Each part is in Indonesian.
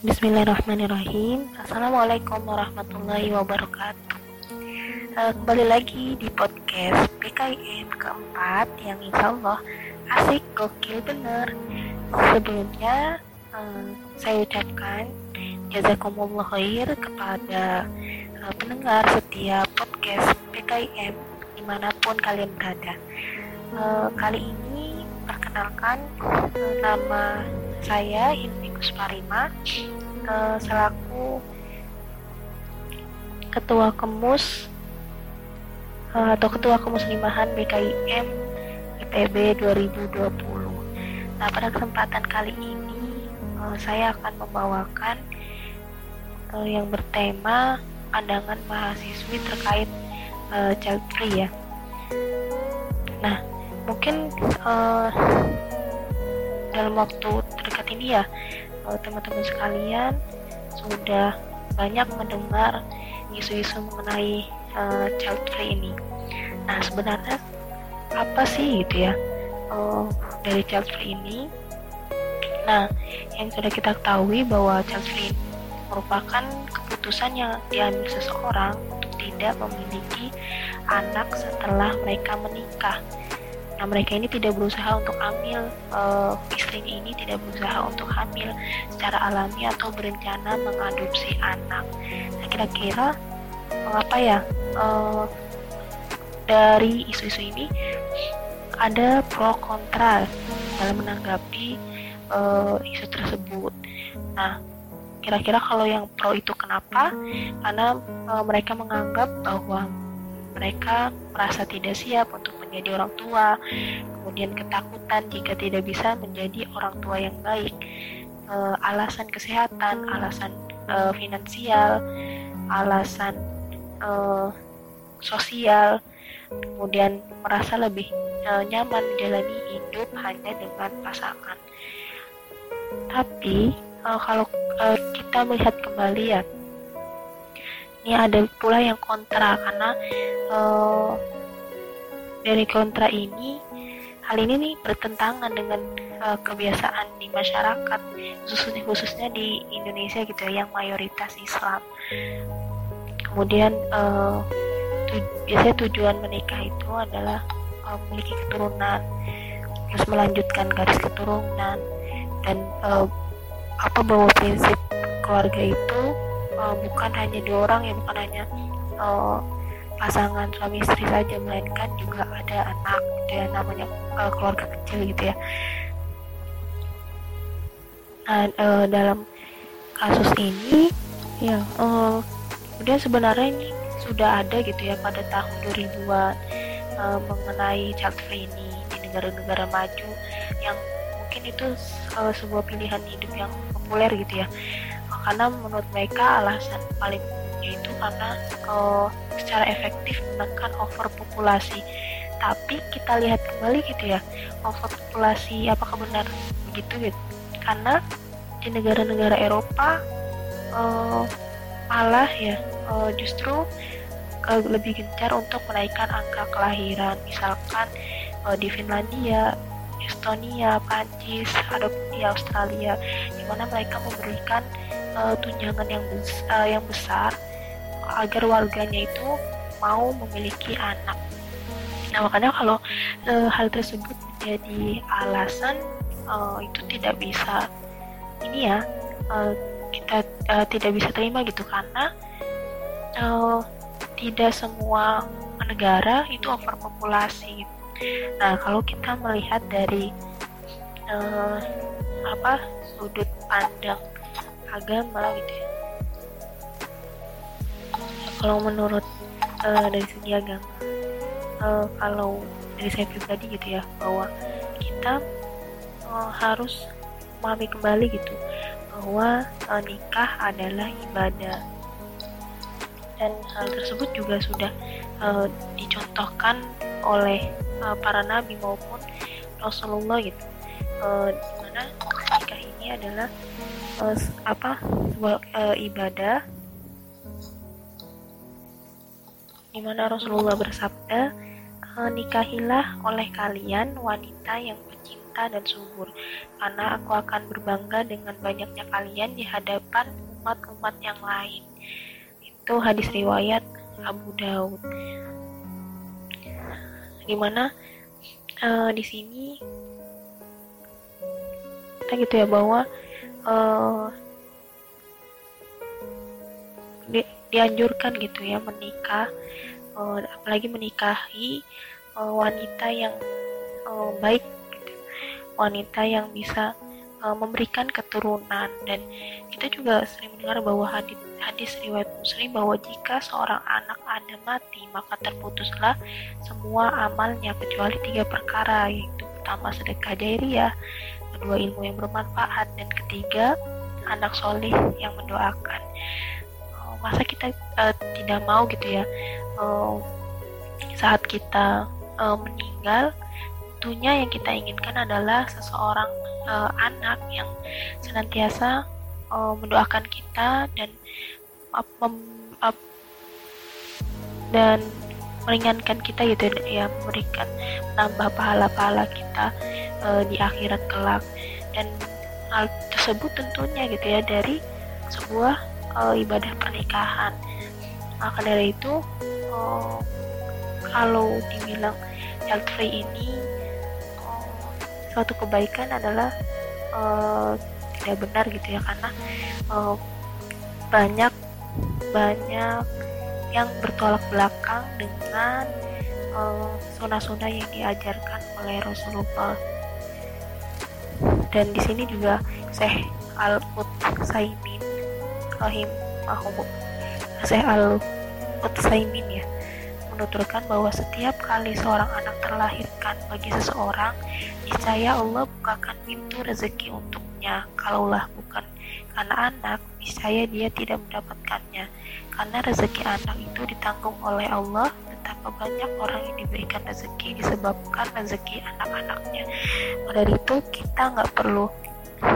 Bismillahirrahmanirrahim. Assalamualaikum warahmatullahi wabarakatuh. Uh, Kembali lagi di podcast PKIM keempat Yang insya Allah asik, gokil, bener. Sebelumnya uh, saya ucapkan Jazakumullah khair kepada uh, pendengar setiap podcast PKIM Di mana pun kalian berada. Kali ini perkenalkan nama saya Hilmi Kusparima uh, selaku ketua kemus uh, atau ketua kemuslimahan BKIM IPB 2020. Nah pada kesempatan kali ini uh, saya akan membawakan yang bertema pandangan mahasiswi terkait child free ya. Nah mungkin dalam waktu ini ya teman-teman sekalian sudah banyak mendengar isu-isu mengenai uh, child free ini. Nah sebenarnya apa sih gitu ya uh, dari child free ini? Nah yang sudah kita ketahui bahwa child free merupakan keputusan yang diambil seseorang untuk tidak memiliki anak setelah mereka menikah Nah, mereka ini tidak berusaha untuk hamil, uh, istrinya ini tidak berusaha untuk hamil secara alami atau berencana mengadopsi anak. Nah, kira-kira mengapa ya uh, dari isu-isu ini ada pro kontra dalam menanggapi uh, isu tersebut. Nah, kira-kira kalau yang pro itu kenapa? Karena uh, mereka menganggap bahwa mereka merasa tidak siap untuk menjadi orang tua, kemudian ketakutan jika tidak bisa menjadi orang tua yang baik, e, alasan kesehatan, alasan e, finansial, alasan e, sosial, kemudian merasa lebih e, nyaman menjalani hidup hanya dengan pasangan. Tapi e, kalau e, kita melihat kembali ya, ini ada pula yang kontra karena uh, dari kontra ini hal ini nih bertentangan dengan uh, kebiasaan di masyarakat khususnya khususnya di Indonesia gitu ya yang mayoritas Islam. Kemudian uh, tu, biasanya tujuan menikah itu adalah uh, memiliki keturunan terus melanjutkan garis keturunan dan uh, apa bahwa prinsip keluarga itu uh, bukan hanya dua orang ya bukan hanya uh, pasangan suami istri saja melainkan juga ada anak ya namanya uh, keluarga kecil gitu ya. Nah uh, dalam kasus ini ya uh, kemudian sebenarnya ini sudah ada gitu ya pada tahun 2000-an uh, mengenai child free ini di negara-negara maju yang mungkin itu uh, sebuah pilihan hidup yang populer gitu ya. Karena menurut mereka alasan paling yaitu karena uh, secara efektif menekan overpopulasi. Tapi kita lihat kembali gitu ya, overpopulasi apakah benar begitu gitu? Karena di negara-negara Eropa uh, malah ya uh, justru uh, lebih gencar untuk menaikkan angka kelahiran. Misalkan uh, di Finlandia, Estonia, Prancis, ataupun di Australia, di mana mereka memberikan uh, tunjangan yang, bes uh, yang besar agar warganya itu mau memiliki anak. Nah makanya kalau e, hal tersebut menjadi alasan e, itu tidak bisa ini ya e, kita e, tidak bisa terima gitu karena e, tidak semua negara itu overpopulasi. Nah kalau kita melihat dari e, apa sudut pandang agama gitu ya kalau menurut uh, dari segi agama uh, kalau dari saya pribadi gitu ya bahwa kita uh, harus memahami kembali gitu bahwa uh, nikah adalah ibadah. Dan hal tersebut juga sudah uh, dicontohkan oleh uh, para nabi maupun Rasulullah gitu. Uh, di mana nikah ini adalah uh, apa sebuah uh, ibadah di mana Rasulullah bersabda, e, nikahilah oleh kalian wanita yang bercinta cinta dan subur, karena aku akan berbangga dengan banyaknya kalian di hadapan umat-umat yang lain. Itu hadis riwayat Abu Daud. Gimana uh, di sini kita gitu ya bahwa uh, dianjurkan gitu ya menikah uh, apalagi menikahi uh, wanita yang uh, baik gitu. wanita yang bisa uh, memberikan keturunan dan kita juga sering mendengar bahwa hadis hadis riwayat muslim bahwa jika seorang anak ada mati maka terputuslah semua amalnya kecuali tiga perkara yaitu pertama sedekah jariyah kedua ilmu yang bermanfaat dan ketiga anak soleh yang mendoakan masa kita uh, tidak mau gitu ya uh, saat kita uh, meninggal tentunya yang kita inginkan adalah seseorang uh, anak yang senantiasa uh, mendoakan kita dan uh, mem, uh, dan meringankan kita gitu ya memberikan menambah pahala-pahala kita uh, di akhirat kelak. Dan hal tersebut tentunya gitu ya dari sebuah uh, ibadah pernikahan. Maka dari itu uh, kalau dibilang child free ini uh, suatu kebaikan adalah uh, tidak benar gitu ya karena uh, banyak banyak yang bertolak belakang dengan uh, zona-zona yang diajarkan oleh Rasulullah. Dan di sini juga Syekh Al Utsaimin rahimahullah Syekh Al Utsaimin ya menuturkan bahwa setiap kali seorang anak terlahirkan bagi seseorang, niscaya Allah bukakan pintu rezeki untuknya. Kalaulah bukan karena anak, niscaya dia tidak mendapatkannya. Karena rezeki anak itu ditanggung oleh Allah, betapa banyak orang yang diberikan rezeki disebabkan rezeki anak-anaknya. Dari itu kita nggak perlu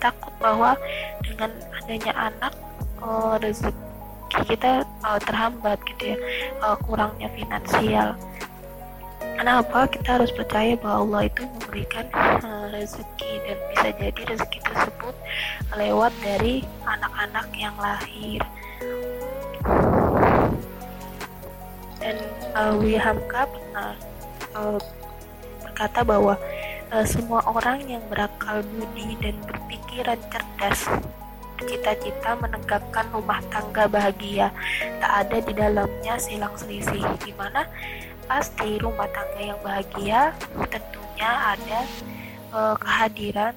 takut bahwa dengan adanya anak oh, rezeki kita uh, terhambat gitu ya. Uh, kurangnya finansial. Karena apa kita harus percaya bahwa Allah itu memberikan uh, rezeki dan bisa jadi rezeki tersebut lewat dari anak-anak yang lahir? Dan uh, William Hamka pernah uh, berkata bahwa uh, semua orang yang berakal budi dan berpikiran cerdas bercita-cita menegakkan rumah tangga bahagia, tak ada di dalamnya silang selisih, di mana pasti rumah tangga yang bahagia tentunya ada uh, kehadiran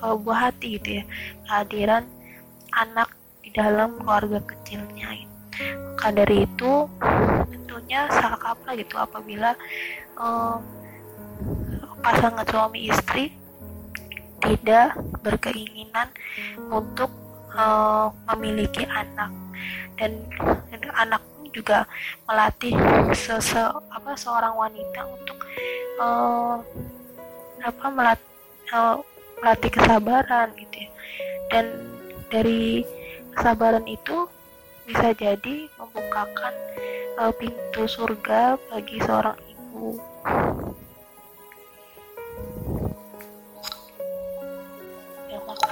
uh, buah hati gitu ya, kehadiran anak di dalam keluarga kecilnya. Maka dari itu tentunya salah kaprah gitu apabila uh, pasangan suami istri tidak berkeinginan untuk uh, memiliki anak. Dan, anak juga melatih sese apa seorang wanita untuk uh, apa melatih uh, melatih kesabaran gitu ya. Dan dari kesabaran itu bisa jadi membukakan uh, pintu surga bagi seorang ibu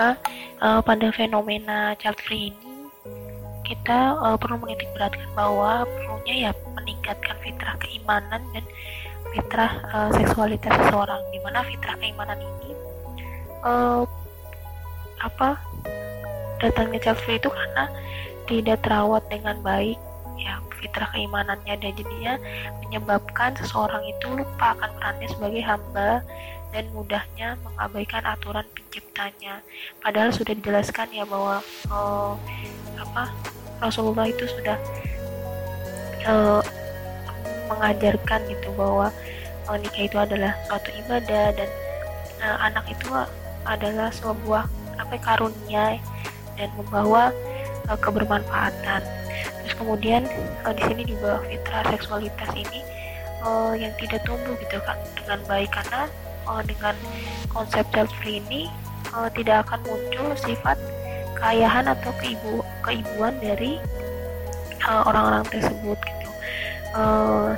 maka uh, pada fenomena child free ini kita uh, perlu menitik beratkan bahwa perlunya ya meningkatkan fitrah keimanan dan fitrah uh, seksualitas seseorang. Di mana fitrah keimanan ini uh, apa datangnya child free itu karena tidak terawat dengan baik ya fitrah keimanannya. Dan jadinya menyebabkan seseorang itu lupa akan perannya sebagai hamba dan mudahnya mengabaikan aturan penciptanya. Padahal sudah dijelaskan ya bahwa oh, apa Rasulullah itu sudah uh, mengajarkan gitu bahwa uh, nikah itu adalah suatu ibadah dan uh, anak itu adalah sebuah apa karunia dan membawa uh, kebermanfaatan. Terus kemudian uh, di sini juga fitrah seksualitas ini uh, yang tidak tumbuh gitu kan dengan baik karena uh, dengan konsep child free ini uh, tidak akan muncul sifat keayahan atau keibu keibuan dari uh, orang-orang tersebut gitu. Uh,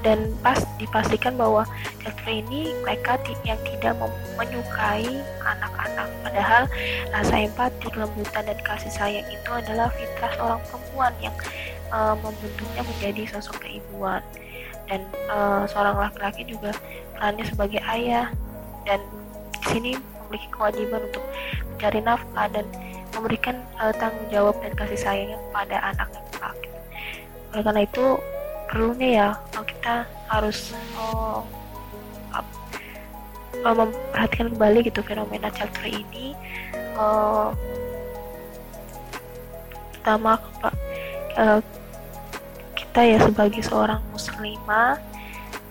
dan pas dipastikan bahwa child free ini mereka yang tidak menyukai anak-anak. Padahal rasa empati kelembutan dan kasih sayang itu adalah fitrah seorang perempuan yang uh, membentuknya menjadi sosok keibuan dan uh, seorang laki-laki juga perannya sebagai ayah. Dan di sini memiliki kewajiban untuk mencari nafkah dan memberikan uh, tanggung jawab dan kasih sayangnya kepada anak-anak oleh karena itu perlunya ya kita harus oh, uh, memperhatikan kembali gitu fenomena child ini uh, pertama uh, kita ya sebagai seorang muslimah.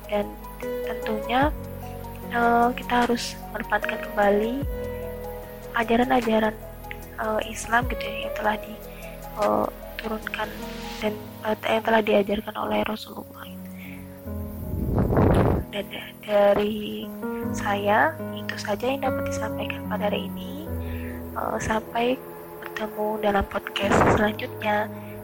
Dan tentunya uh, kita harus menempatkan kembali ajaran-ajaran uh, Islam gitu ya yang telah diturunkan dan uh, yang telah diajarkan oleh Rasulullah. Dan dari saya itu saja yang dapat disampaikan pada hari ini. Uh, sampai bertemu dalam podcast selanjutnya